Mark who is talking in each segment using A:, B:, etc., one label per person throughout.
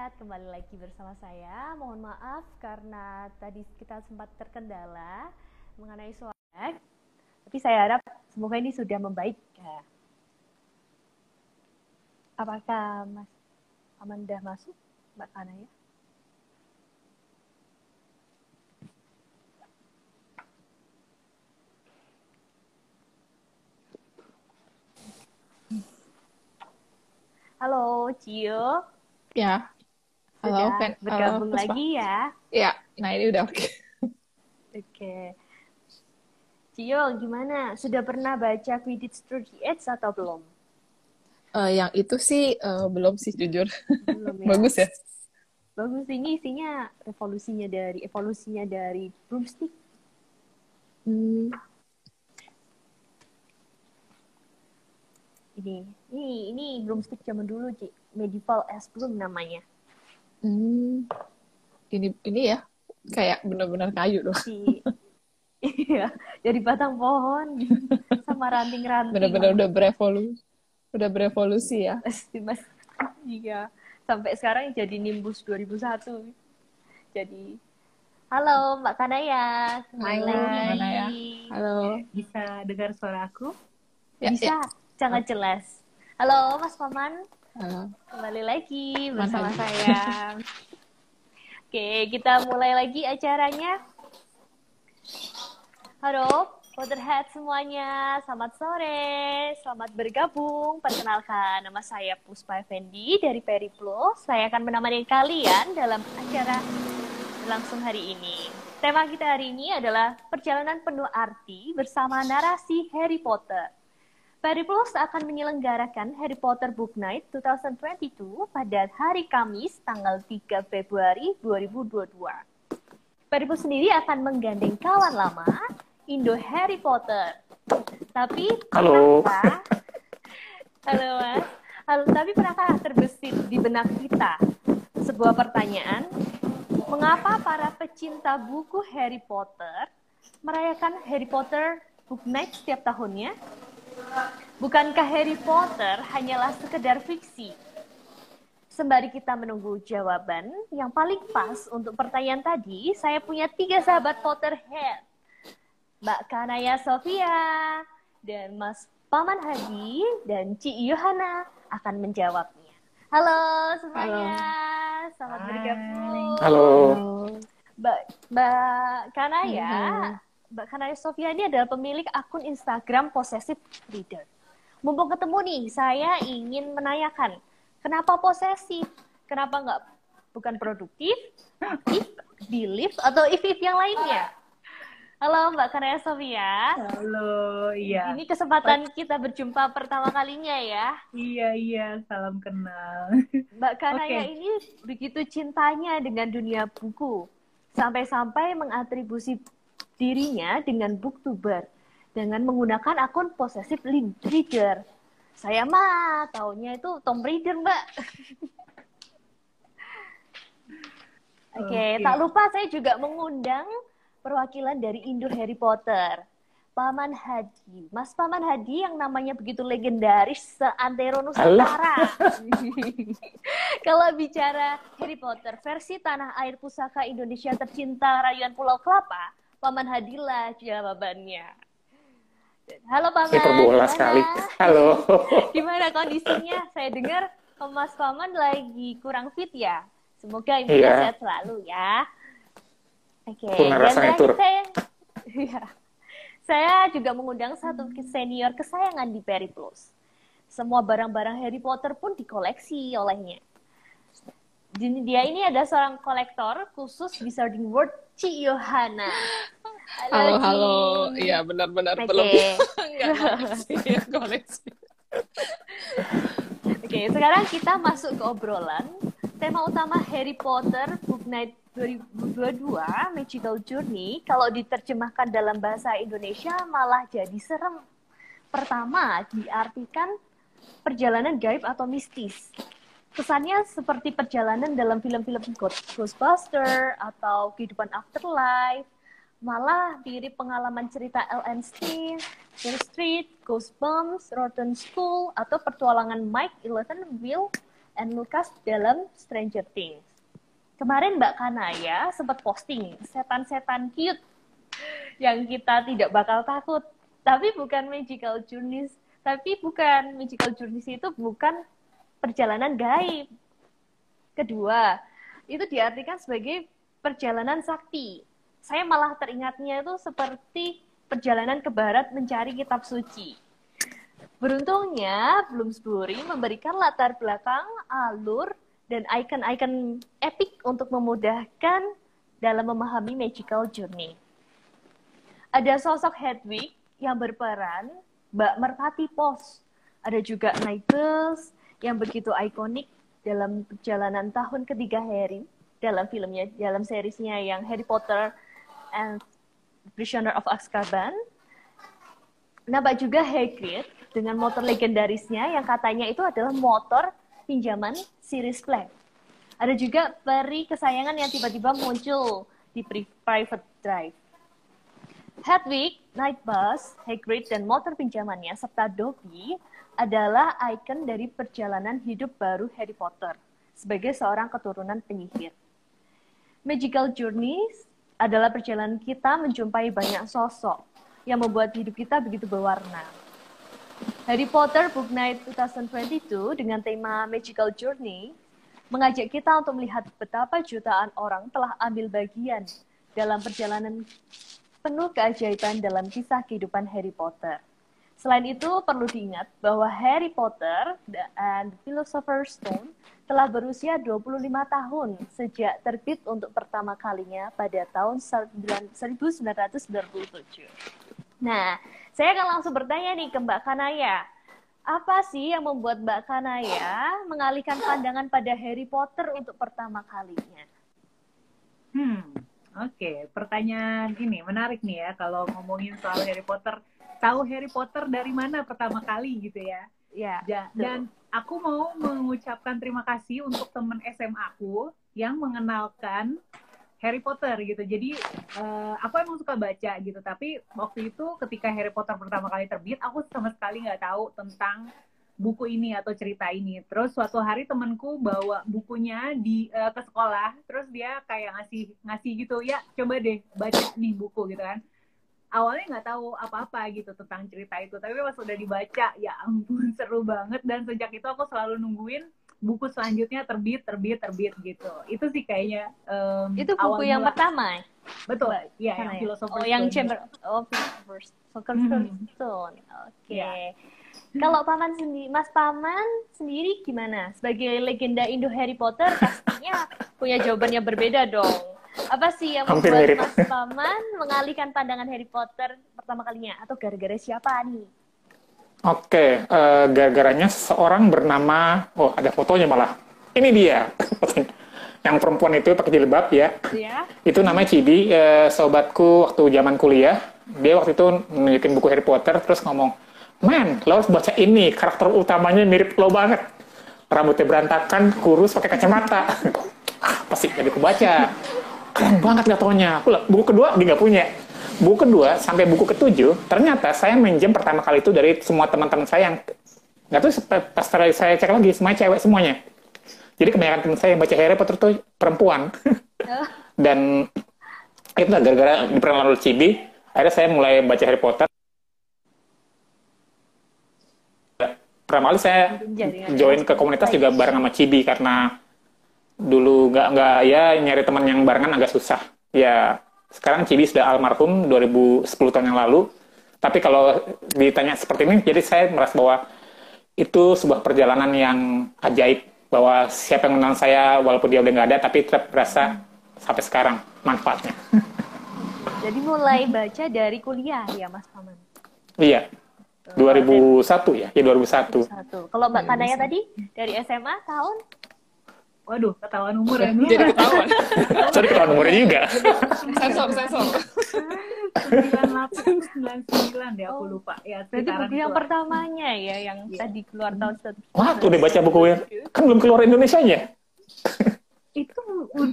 A: Kembali lagi bersama saya. Mohon maaf karena tadi kita sempat terkendala mengenai suara. Tapi saya harap semoga ini sudah membaik. Ya. Apakah Mas Amanda masuk, Mbak Ana ya? Halo, Cio.
B: Ya. Halo,
A: Sudah bergabung
B: Halo,
A: lagi ya.
B: Ya, nah ini udah oke.
A: Oke. Cio, gimana? Sudah pernah baca Quidditch Through the Edge atau belum?
B: Eh, yang itu sih eh, belum sih jujur.
A: Belum ya.
B: Bagus ya.
A: Bagus ini isinya revolusinya dari evolusinya dari broomstick.
B: Hmm.
A: Ini, ini, ini broomstick zaman dulu, Ci. Medieval as broom namanya.
B: Hmm. Ini ini ya kayak benar-benar kayu dong.
A: Si Iya, dari batang pohon sama ranting-ranting.
B: Benar-benar udah berevolusi. Udah berevolusi ya.
A: Pasti mas. Iya. Sampai sekarang jadi Nimbus 2001. Jadi Halo Mbak Kanaya,
C: Hai,
A: lagi.
B: Kanaya. Halo.
C: Bisa dengar suara aku?
B: Ya,
A: Bisa,
B: ya.
A: sangat jelas. Halo Mas Paman,
B: Halo.
A: kembali lagi bersama saya. Oke, kita mulai lagi acaranya. Halo, Potterhead semuanya. Selamat sore, selamat bergabung. Perkenalkan, nama saya Puspa Effendi dari Periplo. Saya akan menemani kalian dalam acara langsung hari ini. Tema kita hari ini adalah perjalanan penuh arti bersama narasi Harry Potter. Periplus akan menyelenggarakan Harry Potter Book Night 2022 pada hari Kamis tanggal 3 Februari 2022. Periplus sendiri akan menggandeng kawan lama, Indo Harry Potter. Tapi
D: Halo.
A: pernahkah- Halo Mas. Halo, tapi pernahkah terbesit di benak kita sebuah pertanyaan? Mengapa para pecinta buku Harry Potter merayakan Harry Potter Book Night setiap tahunnya? Bukankah Harry Potter hanyalah sekedar fiksi? Sembari kita menunggu jawaban yang paling pas untuk pertanyaan tadi, saya punya tiga sahabat Potterhead. Mbak Kanaya Sofia, dan Mas Paman Hadi, dan Ci Yohana akan menjawabnya. Halo semuanya, selamat
C: Hai.
A: bergabung.
D: Halo.
A: Mbak Mbak Kanaya,
B: Mhm.
A: Mbak Kanaya Sofia ini adalah pemilik akun Instagram Possessive Reader. Mumpung ketemu nih, saya ingin menanyakan, kenapa posesif? Kenapa nggak bukan produktif, if, belief, atau if-if yang lainnya? Halo Mbak Kanaya Sofia.
C: Halo, iya.
A: Ini kesempatan kita berjumpa pertama kalinya ya.
C: Iya, iya, salam kenal.
A: Mbak Kanaya
C: Oke.
A: ini begitu cintanya dengan dunia buku, sampai-sampai mengatribusi dirinya dengan booktuber dengan menggunakan akun lead- reader. Saya mah taunya itu Tom Raider, Mbak. Oke,
C: Oke.
A: tak lupa saya juga mengundang perwakilan dari Indo Harry Potter. Paman Hadi. Mas Paman Hadi yang namanya begitu legendaris seantero Nusantara. Kalau bicara Harry Potter versi tanah air pusaka Indonesia tercinta rayuan Pulau Kelapa, Paman Hadi lah jawabannya. Halo Paman. Gimana?
D: sekali. Halo.
A: Gimana kondisinya? Saya dengar Mas Paman lagi kurang fit ya. Semoga ibunya
D: Iya.
A: sehat selalu ya. Oke, dan
D: tur.
A: saya, Iya. saya juga mengundang satu senior kesayangan di Periplus. Semua barang-barang Harry Potter pun dikoleksi olehnya. Jadi Dia ini ada seorang kolektor khusus Wizarding World, Ci Yohana.
B: Halo,
A: Ci.
B: halo. Iya, benar-benar
A: Oke.
B: belum. Enggak koleksi, koleksi.
A: Oke, sekarang kita masuk ke obrolan. Tema utama Harry Potter Book Night 2022 Magical Journey kalau diterjemahkan dalam bahasa Indonesia malah jadi serem. Pertama, diartikan perjalanan gaib atau mistis. Kesannya seperti perjalanan dalam film-film Ghost- Ghostbuster atau kehidupan afterlife. Malah mirip pengalaman cerita L.N. Stein, Fear Street, Ghost Bumps, Rotten School, atau pertualangan Mike, Eleven, Will, and Lucas dalam Stranger Things. Kemarin Mbak Kanaya sempat posting setan-setan cute yang kita tidak bakal takut. Tapi bukan magical journeys, tapi bukan magical journeys itu bukan perjalanan gaib. Kedua, itu diartikan sebagai perjalanan sakti. Saya malah teringatnya itu seperti perjalanan ke barat mencari kitab suci. Beruntungnya, Bloomsbury memberikan latar belakang, alur, dan icon-icon epic untuk memudahkan dalam memahami magical journey. Ada sosok Hedwig yang berperan Mbak Merpati Pos. Ada juga Nightgirls yang begitu ikonik dalam perjalanan tahun ketiga Harry dalam filmnya, dalam seriesnya yang Harry Potter and Prisoner of Azkaban. Nampak juga Hagrid dengan motor legendarisnya yang katanya itu adalah motor pinjaman Sirius Black. Ada juga peri kesayangan yang tiba-tiba muncul di private drive. Hedwig, Nightbus, Hagrid, dan motor pinjamannya serta Dobby adalah ikon dari perjalanan hidup baru Harry Potter sebagai seorang keturunan penyihir. Magical Journeys adalah perjalanan kita menjumpai banyak sosok yang membuat hidup kita begitu berwarna. Harry Potter Book Night 2022 dengan tema Magical Journey mengajak kita untuk melihat betapa jutaan orang telah ambil bagian dalam perjalanan penuh keajaiban dalam kisah kehidupan Harry Potter. Selain itu, perlu diingat bahwa Harry Potter and the Philosopher's Stone telah berusia 25 tahun sejak terbit untuk pertama kalinya pada tahun 1997. Nah, saya akan langsung bertanya nih ke Mbak Kanaya. Apa sih yang membuat Mbak Kanaya mengalihkan pandangan pada Harry Potter untuk pertama kalinya?
C: Hmm, oke. Pertanyaan ini menarik nih ya kalau ngomongin soal Harry Potter tahu Harry Potter dari mana pertama kali gitu ya.
A: Ya.
C: Dan aku mau mengucapkan terima kasih untuk temen SMA aku yang mengenalkan Harry Potter gitu. Jadi uh, aku emang suka baca gitu. Tapi waktu itu ketika Harry Potter pertama kali terbit, aku sama sekali nggak tahu tentang buku ini atau cerita ini. Terus suatu hari temenku bawa bukunya di uh, ke sekolah, terus dia kayak ngasih ngasih gitu, ya coba deh baca nih buku gitu kan awalnya nggak tahu apa-apa gitu tentang cerita itu tapi pas udah dibaca ya ampun seru banget dan sejak itu aku selalu nungguin buku selanjutnya terbit terbit terbit gitu itu sih kayaknya um,
A: itu buku yang mula. pertama
C: betul iya yang
A: ya? oh yang chamber oh philosopher's hmm. stone oke okay. ya. Kalau paman sendiri, Mas paman sendiri gimana? Sebagai legenda Indo Harry Potter, pastinya punya jawaban yang berbeda dong. Apa sih yang Hampir membuat mirip. Mas Paman mengalihkan pandangan Harry Potter pertama kalinya? Atau gara-gara siapa nih?
D: Oke, okay, uh, eh, gara-garanya seorang bernama, oh ada fotonya malah. Ini dia, yang perempuan itu pakai jilbab ya. Iya. Itu namanya Cibi, uh, sobatku waktu zaman kuliah. Dia waktu itu nunjukin buku Harry Potter, terus ngomong, Man, lo harus baca ini, karakter utamanya mirip lo banget. Rambutnya berantakan, kurus, pakai kacamata. ah, pasti jadi aku baca keren banget gak taunya. Aku buku kedua dia nggak punya. Buku kedua sampai buku ketujuh, ternyata saya minjem pertama kali itu dari semua teman-teman saya yang nggak tahu pas saya cek lagi semua cewek semuanya. Jadi kebanyakan teman saya yang baca Harry Potter tuh perempuan. Dan itu gara-gara diperkenalkan oleh Cibi, akhirnya saya mulai baca Harry Potter. Pertama kali saya join ke komunitas juga bareng sama Cibi karena dulu nggak nggak ya nyari teman yang barengan agak susah. Ya sekarang Cibi sudah almarhum 2010 tahun yang lalu. Tapi kalau ditanya seperti ini, jadi saya merasa bahwa itu sebuah perjalanan yang ajaib. Bahwa siapa yang mengenal saya, walaupun dia udah nggak ada, tapi tetap berasa sampai sekarang manfaatnya.
A: Jadi mulai baca dari kuliah ya Mas Paman?
D: Iya. 2001 ya, ya 2001.
A: 2001. Kalau Mbak Kanaya tadi dari SMA tahun
C: Waduh, ketahuan umur ya.
B: Jadi ketahuan.
D: Jadi ketahuan umurnya juga.
B: sensor, sensor.
C: 98, 99 deh aku lupa. Ya,
A: Berarti buku yang pertamanya ya, yang yeah. tadi keluar tahun
D: Wah, tuh udah baca buku ya. Kan belum keluar Indonesia nya.
C: Itu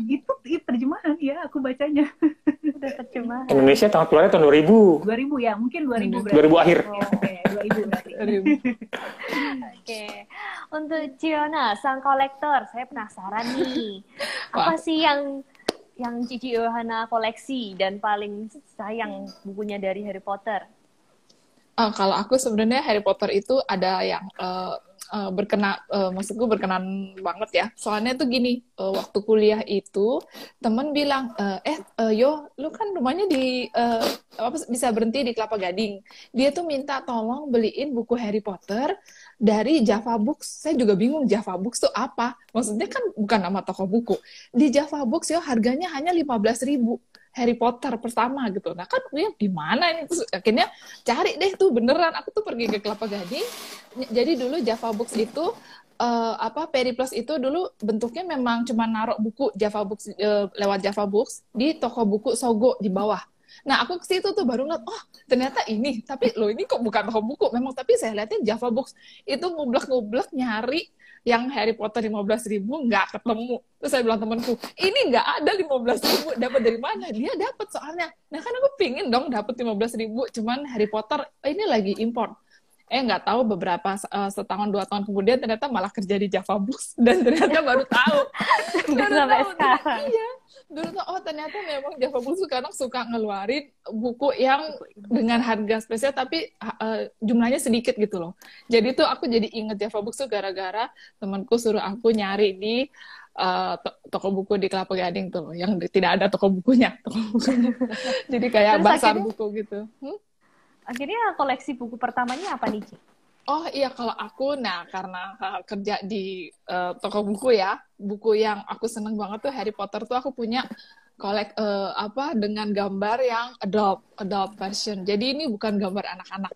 C: itu, itu terjemahan ya aku bacanya.
A: Udah terjemahan.
D: Indonesia tahun keluarnya tahun 2000
C: 2000 ya mungkin 2000
D: berarti. 2000 akhir.
C: Oh, oke okay. 2000 berarti.
A: Oke. Okay. untuk Ciona sang kolektor saya penasaran nih. Apa Wah. sih yang yang Cici Yohana koleksi dan paling sayang bukunya dari Harry Potter?
B: Uh, kalau aku sebenarnya Harry Potter itu ada yang uh, uh, berkenan, uh, maksudku berkenan banget ya. Soalnya tuh gini, uh, waktu kuliah itu temen bilang, uh, eh uh, yo, lu kan rumahnya di uh, apa bisa berhenti di Kelapa Gading. Dia tuh minta tolong beliin buku Harry Potter dari Java Books. Saya juga bingung Java Books tuh apa. Maksudnya kan bukan nama toko buku. Di Java Books yo harganya hanya 15 ribu. Harry Potter pertama gitu. Nah kan ya di mana ini terus akhirnya cari deh tuh beneran aku tuh pergi ke Kelapa Gading. Jadi dulu Java Books itu uh, apa Periplus itu dulu bentuknya memang cuma naruh buku Java Books uh, lewat Java Books di toko buku Sogo di bawah. Nah, aku ke situ tuh baru ngeliat, oh ternyata ini. Tapi lo ini kok bukan toko buku. Memang, tapi saya lihatnya Java Books. Itu ngublek-ngublek nyari yang Harry Potter 15 ribu nggak ketemu. Terus saya bilang temanku, ini nggak ada 15 ribu, dapat dari mana? Dia dapat soalnya. Nah kan aku pingin dong dapat 15 ribu, cuman Harry Potter ini lagi import. Eh nggak tahu beberapa uh, setahun dua tahun kemudian ternyata malah kerja di Java Books dan ternyata baru tahu. baru
A: tahu.
B: Iya dulu tuh oh ternyata memang Java Books sekarang suka ngeluarin buku yang dengan harga spesial tapi uh, jumlahnya sedikit gitu loh. Jadi tuh aku jadi inget Java Books tuh gara-gara temanku suruh aku nyari di uh, to toko buku di Kelapa Gading tuh loh, yang tidak ada toko bukunya. Toko bukunya. jadi kayak basar buku gitu. Hmm?
A: Akhirnya koleksi buku pertamanya apa nih, Ci?
B: Oh iya kalau aku, nah karena uh, kerja di uh, toko buku ya, buku yang aku seneng banget tuh Harry Potter tuh aku punya kolek uh, apa dengan gambar yang adult adult version. Jadi ini bukan gambar anak-anak.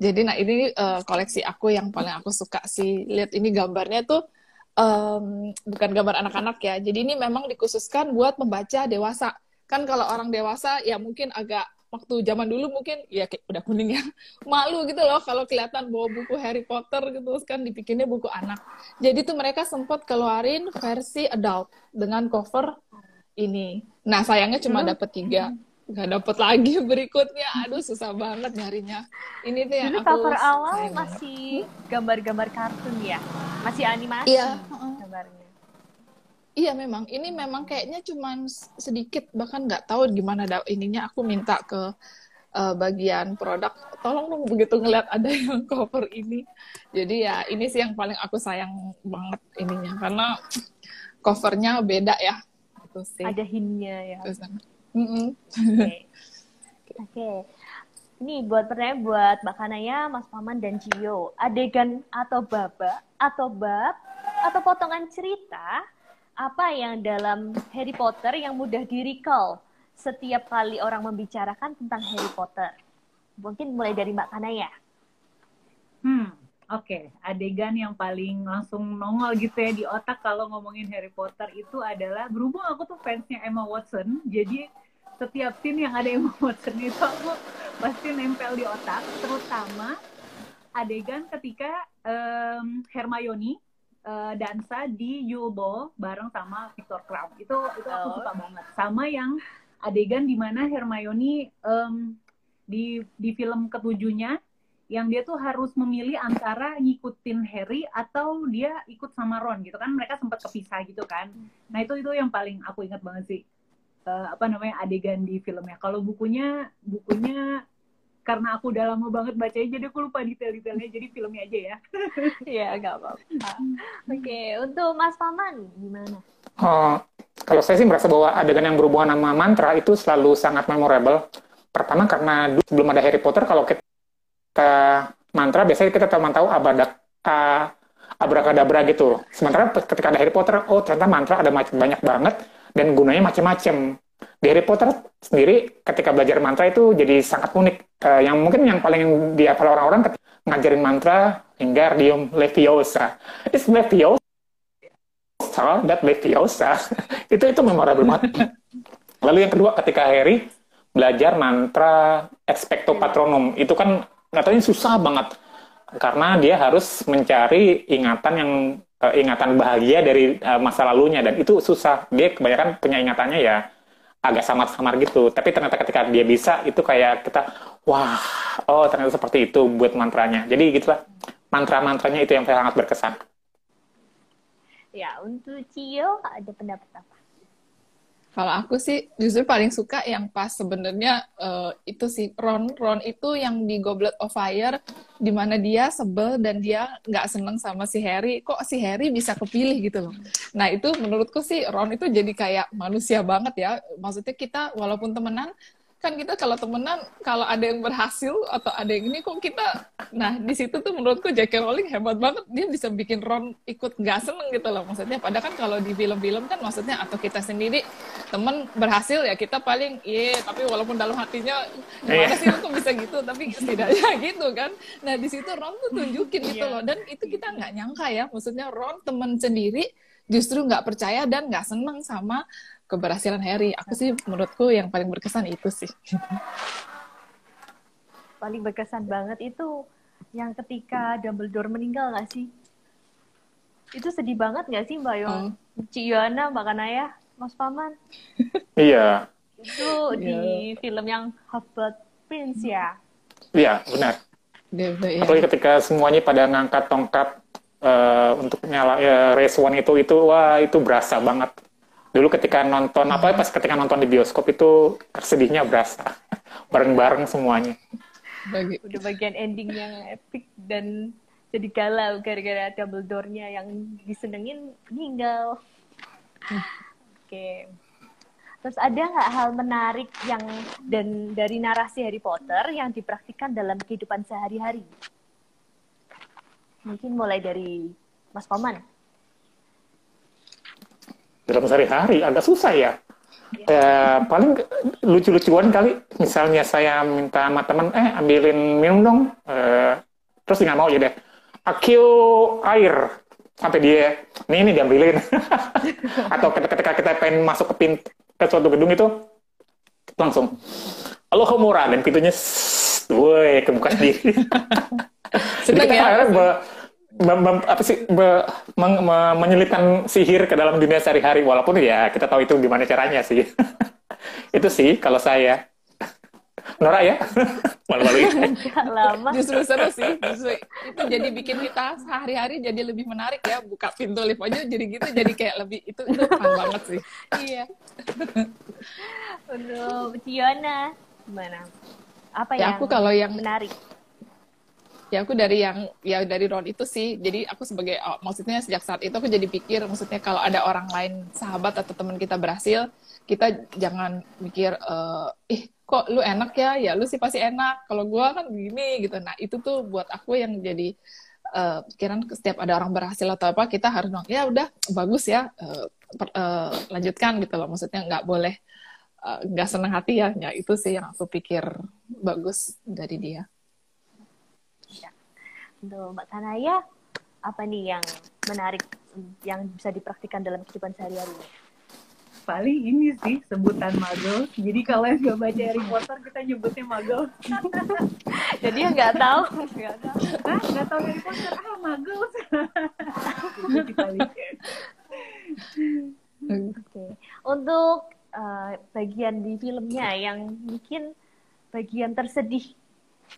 B: Jadi nah ini uh, koleksi aku yang paling aku suka sih. Lihat ini gambarnya tuh um, bukan gambar anak-anak ya. Jadi ini memang dikhususkan buat membaca dewasa. Kan kalau orang dewasa ya mungkin agak waktu zaman dulu mungkin ya kayak udah kuning ya malu gitu loh kalau kelihatan bawa buku Harry Potter gitu kan dipikirnya buku anak. Jadi tuh mereka sempat keluarin versi adult dengan cover ini. Nah sayangnya cuma hmm. dapat tiga. Nggak dapet lagi berikutnya. Aduh susah banget nyarinya. Ini tuh yang
A: Dulu
B: aku
A: cover awal masih gambar-gambar kartun ya? Masih animasi?
B: Iya Iya memang, ini memang kayaknya cuma sedikit bahkan nggak tahu gimana ininya. Aku minta ke uh, bagian produk, tolong dong begitu ngeliat ada yang cover ini. Jadi ya ini sih yang paling aku sayang banget ininya karena covernya beda ya.
A: Itu sih. Ada hintnya ya. Oke.
B: Mm -mm.
A: Oke. Okay. Ini buat pertanyaan buat Mbak Kanaya, Mas Paman, dan Cio. Adegan atau babak, atau bab, atau potongan cerita apa yang dalam Harry Potter yang mudah di recall setiap kali orang membicarakan tentang Harry Potter? Mungkin mulai dari Mbak Kanaya.
C: Hmm, oke. Okay. Adegan yang paling langsung nongol gitu ya di otak kalau ngomongin Harry Potter itu adalah berhubung aku tuh fansnya Emma Watson, jadi setiap scene yang ada Emma Watson itu aku pasti nempel di otak, terutama adegan ketika um, Hermione uh, dansa di Yule bareng sama Victor Krum. Itu itu aku suka oh. banget. Sama yang adegan di mana Hermione um, di di film ketujuhnya yang dia tuh harus memilih antara ngikutin Harry atau dia ikut sama Ron gitu kan mereka sempat kepisah gitu kan nah itu itu yang paling aku ingat banget sih uh, apa namanya adegan di filmnya kalau bukunya bukunya karena aku udah lama banget bacanya jadi aku lupa detail-detailnya jadi filmnya aja ya.
A: Iya gak apa-apa. Oke okay. untuk Mas Paman gimana?
D: Oh, kalau saya sih merasa bahwa adegan yang berhubungan sama mantra itu selalu sangat memorable. Pertama karena dulu sebelum ada Harry Potter kalau kita mantra biasanya kita cuma tahu abadak uh, abrakadabra gitu. Sementara ketika ada Harry Potter oh ternyata mantra ada banyak banget dan gunanya macam-macam di Harry Potter sendiri ketika belajar mantra itu jadi sangat unik. Uh, yang mungkin yang paling dihafal orang-orang ngajarin mantra Wingardium Leviosa. It's Leviosa, that Leviosa. itu itu memorable banget. Lalu yang kedua ketika Harry belajar mantra Expecto Patronum, itu kan tahu susah banget karena dia harus mencari ingatan yang uh, ingatan bahagia dari uh, masa lalunya dan itu susah dia kebanyakan punya ingatannya ya agak samar-samar gitu. Tapi ternyata ketika dia bisa itu kayak kita wah oh ternyata seperti itu buat mantranya. Jadi gitulah mantra-mantranya itu yang sangat berkesan.
A: Ya untuk Cio ada pendapat apa
B: kalau aku sih justru paling suka yang pas sebenarnya uh, itu sih Ron Ron itu yang di Goblet of Fire di mana dia sebel dan dia nggak seneng sama si Harry. Kok si Harry bisa kepilih gitu loh. Nah itu menurutku sih Ron itu jadi kayak manusia banget ya. Maksudnya kita walaupun temenan kan kita kalau temenan kalau ada yang berhasil atau ada yang ini kok kita nah di situ tuh menurutku J.K. Rowling hebat banget. Dia bisa bikin Ron ikut nggak seneng gitu loh maksudnya. Padahal kan kalau di film-film kan maksudnya atau kita sendiri temen berhasil ya kita paling iya tapi walaupun dalam hatinya gimana sih kok bisa gitu? Tapi setidaknya gitu kan. Nah di situ Ron tuh tunjukin gitu loh. Dan itu kita nggak nyangka ya maksudnya Ron temen sendiri justru nggak percaya dan nggak seneng sama keberhasilan Harry. Aku sih menurutku yang paling berkesan itu sih.
A: Paling berkesan banget itu yang ketika Dumbledore meninggal nggak sih? Itu sedih banget nggak sih Mbak Yong? Hmm. Ciana, Mbak Kanaya, Mas Paman?
D: iya.
A: Itu yeah. di iya. film yang Half-Blood Prince ya?
D: Iya, benar. Yeah, yeah. Apalagi ketika semuanya pada ngangkat tongkat uh, untuk nyala ya, race one itu, itu wah itu berasa banget dulu ketika nonton apa pas ketika nonton di bioskop itu sedihnya berasa bareng-bareng semuanya.
A: Bagi. Udah bagian ending yang epic dan jadi galau gara-gara Dumbledore-nya yang disenengin meninggal. Oke. Okay. Terus ada nggak hal menarik yang dan dari narasi Harry Potter yang dipraktikkan dalam kehidupan sehari-hari? Mungkin mulai dari Mas Paman
D: dalam sehari-hari agak susah ya. Eh, paling lucu-lucuan kali, misalnya saya minta sama teman, eh ambilin minum dong, eh, terus nggak mau ya deh, akio air, sampai dia, nih ini diambilin. Atau ketika kita pengen masuk ke pintu ke suatu gedung itu, langsung, halo murah dan pintunya, woi kebuka sendiri. Kita ya? akhirnya apa sih be, meng, me, menyelipkan sihir ke dalam dunia sehari-hari walaupun ya kita tahu itu gimana caranya sih. Itu sih kalau saya. Nora ya?
B: Malu-malu lama. Justru seru sih justru itu jadi bikin kita sehari-hari jadi lebih menarik ya buka pintu lift aja jadi gitu jadi kayak lebih itu itu fun banget sih.
A: Iya. Untuk Fiona gimana? Apa ya, yang
B: aku kalau yang
A: menarik
B: ya aku dari yang ya dari Ron itu sih. Jadi aku sebagai oh, maksudnya sejak saat itu aku jadi pikir maksudnya kalau ada orang lain sahabat atau teman kita berhasil kita jangan mikir uh, ih kok lu enak ya? Ya lu sih pasti enak. Kalau gua kan begini gitu. Nah itu tuh buat aku yang jadi uh, pikiran setiap ada orang berhasil atau apa kita harus bilang ya udah bagus ya uh, per, uh, lanjutkan gitu loh. Maksudnya nggak boleh nggak uh, senang hati ya. Ya itu sih yang aku pikir bagus dari dia
A: Untuk Mbak Kanaya, apa nih yang menarik yang bisa dipraktikkan dalam kehidupan sehari-hari?
C: Paling ini sih sebutan magel. Jadi kalau yang nggak baca Harry Potter kita nyebutnya magel.
A: Jadi yang nggak tahu, nggak
C: tahu, ah nggak tahu Harry Potter ah magel.
A: Oke, untuk uh, bagian di filmnya yang mungkin bagian tersedih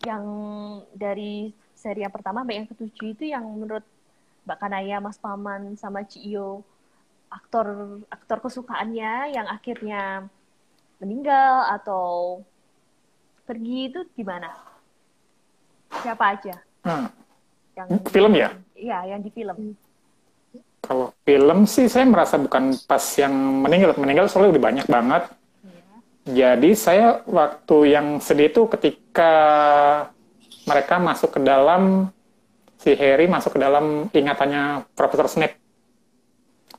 A: yang dari seri yang pertama sampai yang ketujuh itu yang menurut Mbak Kanaya, Mas Paman, sama Cio aktor aktor kesukaannya yang akhirnya meninggal atau pergi itu gimana? Siapa aja?
D: Hmm. Yang film ya?
A: Iya, yang di film.
D: Kalau film sih saya merasa bukan pas yang meninggal, meninggal soalnya udah banyak banget. Iya. Jadi saya waktu yang sedih itu ketika mereka masuk ke dalam si Harry masuk ke dalam ingatannya Profesor Snape.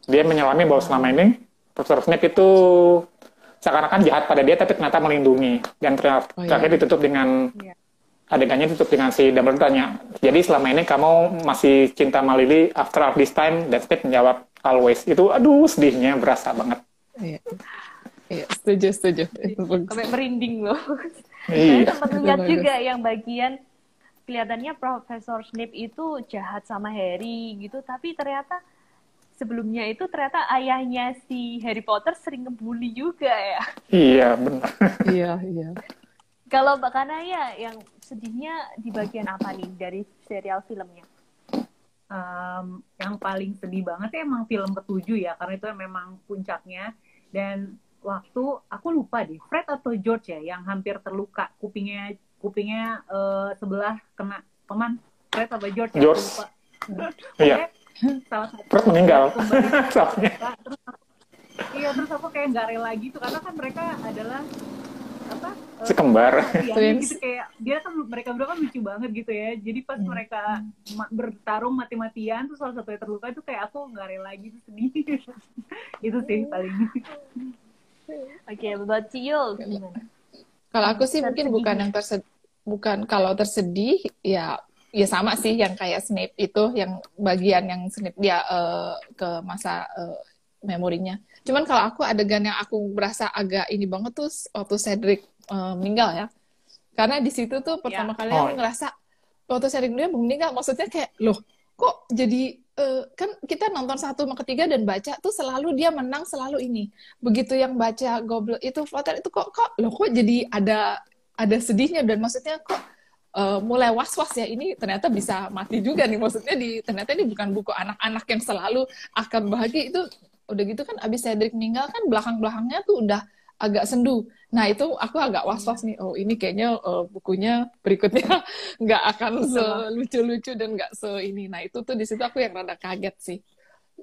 D: Dia menyelami bahwa selama ini Profesor Snape itu seakan-akan jahat pada dia tapi ternyata melindungi dan ternyata oh, iya. ditutup dengan yeah. adegannya ditutup dengan si Dumbledore tanya jadi selama ini kamu masih cinta sama Lily after all this time dan Snape menjawab always itu aduh sedihnya berasa banget
B: iya iya setuju setuju
A: sampai merinding loh iya. saya sempat lihat juga yang bagian kelihatannya Profesor Snape itu jahat sama Harry gitu, tapi ternyata sebelumnya itu ternyata ayahnya si Harry Potter sering ngebully juga ya.
D: Iya, benar.
B: iya, iya.
A: Kalau Mbak Kanaya yang sedihnya di bagian apa nih dari serial filmnya?
C: Um, yang paling sedih banget sih emang film ketujuh ya, karena itu memang puncaknya. Dan waktu aku lupa deh, Fred atau George ya yang hampir terluka kupingnya kupingnya uh, sebelah kena peman Fred atau George,
D: ya, George.
C: lupa.
D: Iya.
C: Salah satu.
D: Terus meninggal.
C: Terus iya terus aku kayak nggak rela gitu. Karena kan mereka adalah apa
D: si kembar
C: ya, gitu kayak dia kan mereka berdua kan lucu banget gitu ya. Jadi pas hmm. mereka bertarung mati-matian tuh salah satu yang terluka itu kayak aku nggak rela gitu sedih itu sih paling.
A: Oke okay, buat Cio gimana?
B: Kalau aku sih mungkin bukan yang tersedih bukan kalau tersedih ya ya sama sih yang kayak Snape itu yang bagian yang Snape dia uh, ke masa uh, memorinya. Cuman kalau aku adegan yang aku berasa agak ini banget tuh waktu Cedric uh, meninggal ya. Karena di situ tuh pertama yeah. kali oh. aku ngerasa waktu Cedric dia meninggal maksudnya kayak loh kok jadi uh, kan kita nonton satu sama ketiga dan baca tuh selalu dia menang selalu ini. Begitu yang baca Goblet itu Potter itu kok kok loh kok jadi ada ada sedihnya dan maksudnya kok uh, mulai was-was ya ini ternyata bisa mati juga nih maksudnya di ternyata ini bukan buku anak-anak yang selalu akan bahagia itu udah gitu kan abis Cedric meninggal kan belakang-belakangnya tuh udah agak sendu. Nah itu aku agak was-was nih. Oh ini kayaknya uh, bukunya berikutnya nggak akan selucu-lucu dan nggak se ini. Nah itu tuh di situ aku yang rada kaget sih.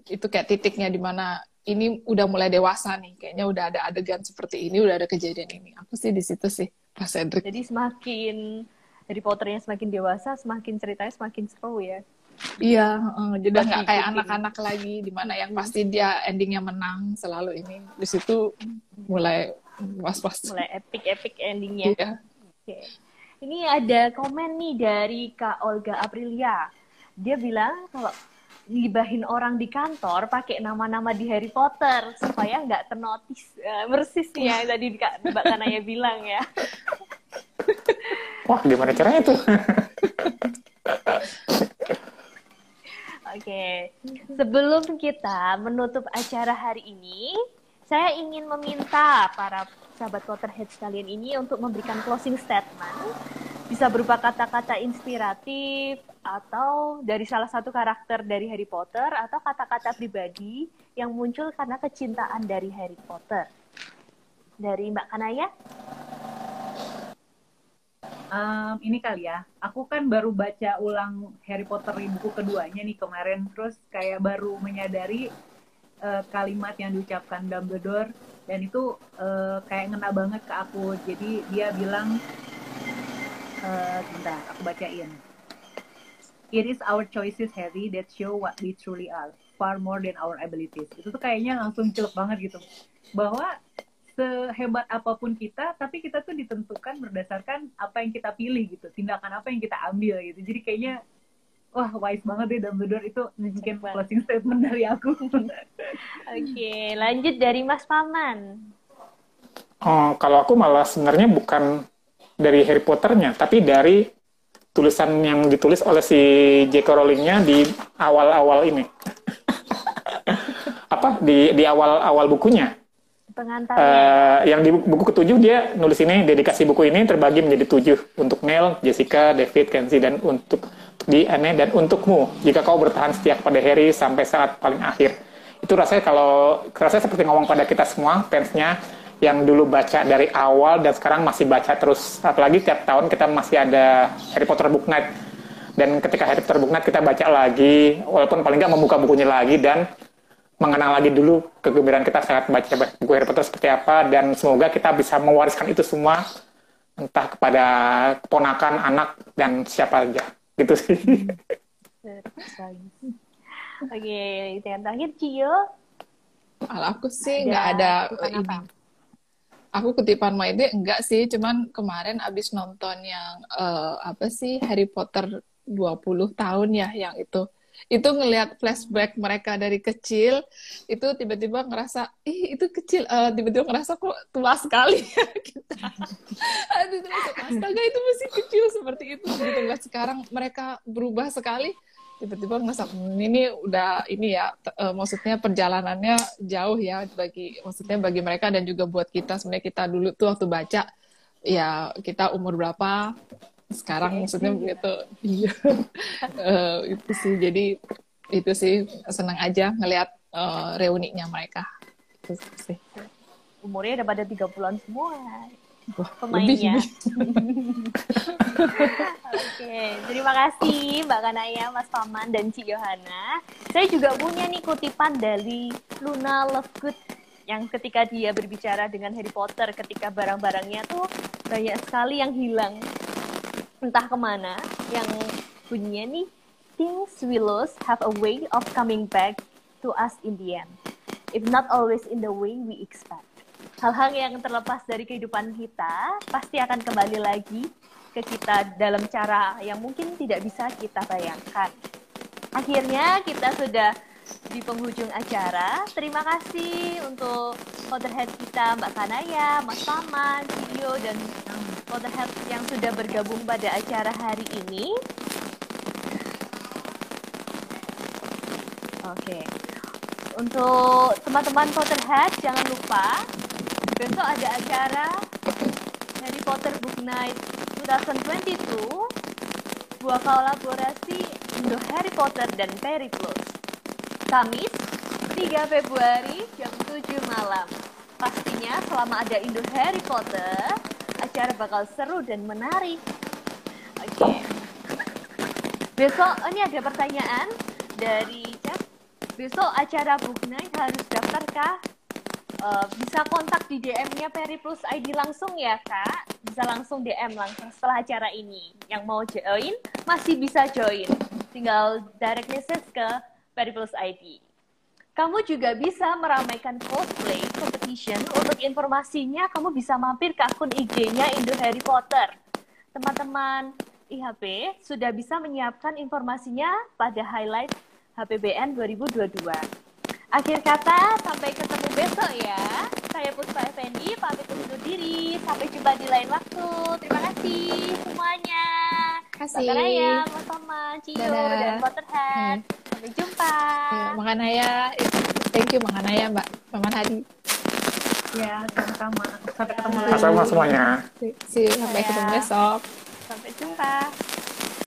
B: Itu kayak titiknya di mana ini udah mulai dewasa nih. Kayaknya udah ada adegan seperti ini, udah ada kejadian ini. Aku sih di situ sih pas Cedric.
A: Jadi semakin Harry Potternya semakin dewasa, semakin ceritanya semakin seru ya.
B: Iya, uh, jadi nggak kayak anak-anak lagi, di mana yang pasti dia endingnya menang selalu ini. Di situ mulai was-was.
A: Mulai epic-epic endingnya. Iya. Oke. Ini ada komen nih dari Kak Olga Aprilia. Dia bilang kalau ngibahin orang di kantor pakai nama-nama di Harry Potter supaya nggak ternotis uh, persis ya tadi Mbak Kanaya bilang ya.
D: Wah, gimana caranya tuh?
A: Oke, sebelum kita menutup acara hari ini, saya ingin meminta para sahabat Potterhead sekalian ini untuk memberikan closing statement. Bisa berupa kata-kata inspiratif atau dari salah satu karakter dari Harry Potter atau kata-kata pribadi yang muncul karena kecintaan dari Harry Potter. Dari Mbak Kanaya?
C: um, ini kali ya aku kan baru baca ulang Harry Potter buku keduanya nih kemarin terus kayak baru menyadari uh, kalimat yang diucapkan Dumbledore dan itu uh, kayak ngena banget ke aku jadi dia bilang uh, bentar aku bacain It is our choices Harry that show what we truly are far more than our abilities itu tuh kayaknya langsung celep banget gitu bahwa sehebat apa pun kita, tapi kita tuh ditentukan berdasarkan apa yang kita pilih gitu, tindakan apa yang kita ambil gitu. Jadi kayaknya wah wise banget deh Dumbledore itu mungkin closing statement dari aku.
A: Oke, lanjut dari Mas Paman.
D: Oh, kalau aku malah sebenarnya bukan dari Harry Potternya, tapi dari tulisan yang ditulis oleh si J.K. Rowling-nya di awal-awal ini. Apa di di awal-awal bukunya?
A: pengantarnya. Uh,
D: yang di buku ketujuh dia nulis ini dedikasi buku ini terbagi menjadi tujuh untuk Neil, Jessica, David, Kenzie dan untuk di Anne dan untukmu jika kau bertahan setia pada Harry sampai saat paling akhir. Itu rasanya kalau rasanya seperti ngomong pada kita semua fansnya yang dulu baca dari awal dan sekarang masih baca terus. Apalagi tiap tahun kita masih ada Harry Potter Book Night. Dan ketika Harry Potter Book Night kita baca lagi, walaupun paling nggak membuka bukunya lagi dan mengenal lagi dulu kegembiraan kita saat baca buku Harry Potter seperti apa dan semoga kita bisa mewariskan itu semua entah kepada keponakan, anak dan siapa aja gitu sih.
A: Oke, yang terakhir Cio.
B: Kalau aku sih nggak ada, ada ini. Aku kutipan ide enggak sih, cuman kemarin abis nonton yang uh, apa sih Harry Potter 20 tahun ya yang itu. Itu ngelihat flashback mereka dari kecil itu tiba-tiba ngerasa ih itu kecil. Uh, tiba-tiba ngerasa kok tua sekali kita. Aduh astaga itu masih kecil seperti itu. Gitu ngeliat sekarang mereka berubah sekali tiba-tiba ngerasa hmm, ini udah ini ya uh, maksudnya perjalanannya jauh ya bagi maksudnya bagi mereka dan juga buat kita. Sebenarnya kita dulu tuh waktu baca ya kita umur berapa sekarang maksudnya begitu iya. Uh, itu sih. Jadi itu sih senang aja ngelihat uh, reuninya mereka. Itu sih.
A: Umurnya udah pada tiga bulan pemainnya. Oke, terima kasih Mbak Kanaya, Mas Paman, dan Ci Yohana. Saya juga punya nih kutipan dari Luna Lovegood yang ketika dia berbicara dengan Harry Potter ketika barang-barangnya tuh banyak sekali yang hilang entah ke mana yang bunyinya nih things we lose have a way of coming back to us in the end if not always in the way we expect hal-hal yang terlepas dari kehidupan kita pasti akan kembali lagi ke kita dalam cara yang mungkin tidak bisa kita bayangkan. Akhirnya kita sudah di penghujung acara. Terima kasih untuk Potterhead kita Mbak Kanaya, Mas Paman, Video, dan Potterhead yang sudah bergabung pada acara hari ini. Oke. Untuk teman-teman Potterhead, jangan lupa besok ada acara Harry Potter Book Night 2022 buah kolaborasi Indo Harry Potter dan Perry Plus Kamis 3 Februari jam 7 malam. Pastinya selama ada Indo Harry Potter acara bakal seru dan menarik. Oke. Okay. besok ini ada pertanyaan dari chat besok acara Book Night harus daftarkah uh, bisa kontak di DM-nya Peri Plus ID langsung ya kak bisa langsung DM langsung setelah acara ini yang mau join masih bisa join tinggal direct message ke Peri Plus ID kamu juga bisa meramaikan cosplay competition. Untuk informasinya, kamu bisa mampir ke akun IG-nya Indo Harry Potter. Teman-teman IHP sudah bisa menyiapkan informasinya pada highlight HPBN 2022. Akhir kata, sampai ketemu besok ya. Saya Puspa Effendi, pamit undur diri. Sampai jumpa di lain waktu. Terima kasih semuanya.
B: Terima kasih.
A: Raya, Mas Toma, Cio, Dadah. dan Potterhead. Hmm. Sampai jumpa.
B: Ya, Makan Naya. Thank you Makan Naya, Mbak. Paman Hadi.
C: Ya, sama-sama. Sampai ketemu
D: lagi. Sama semuanya.
B: See, sampai ketemu besok.
A: Sampai jumpa.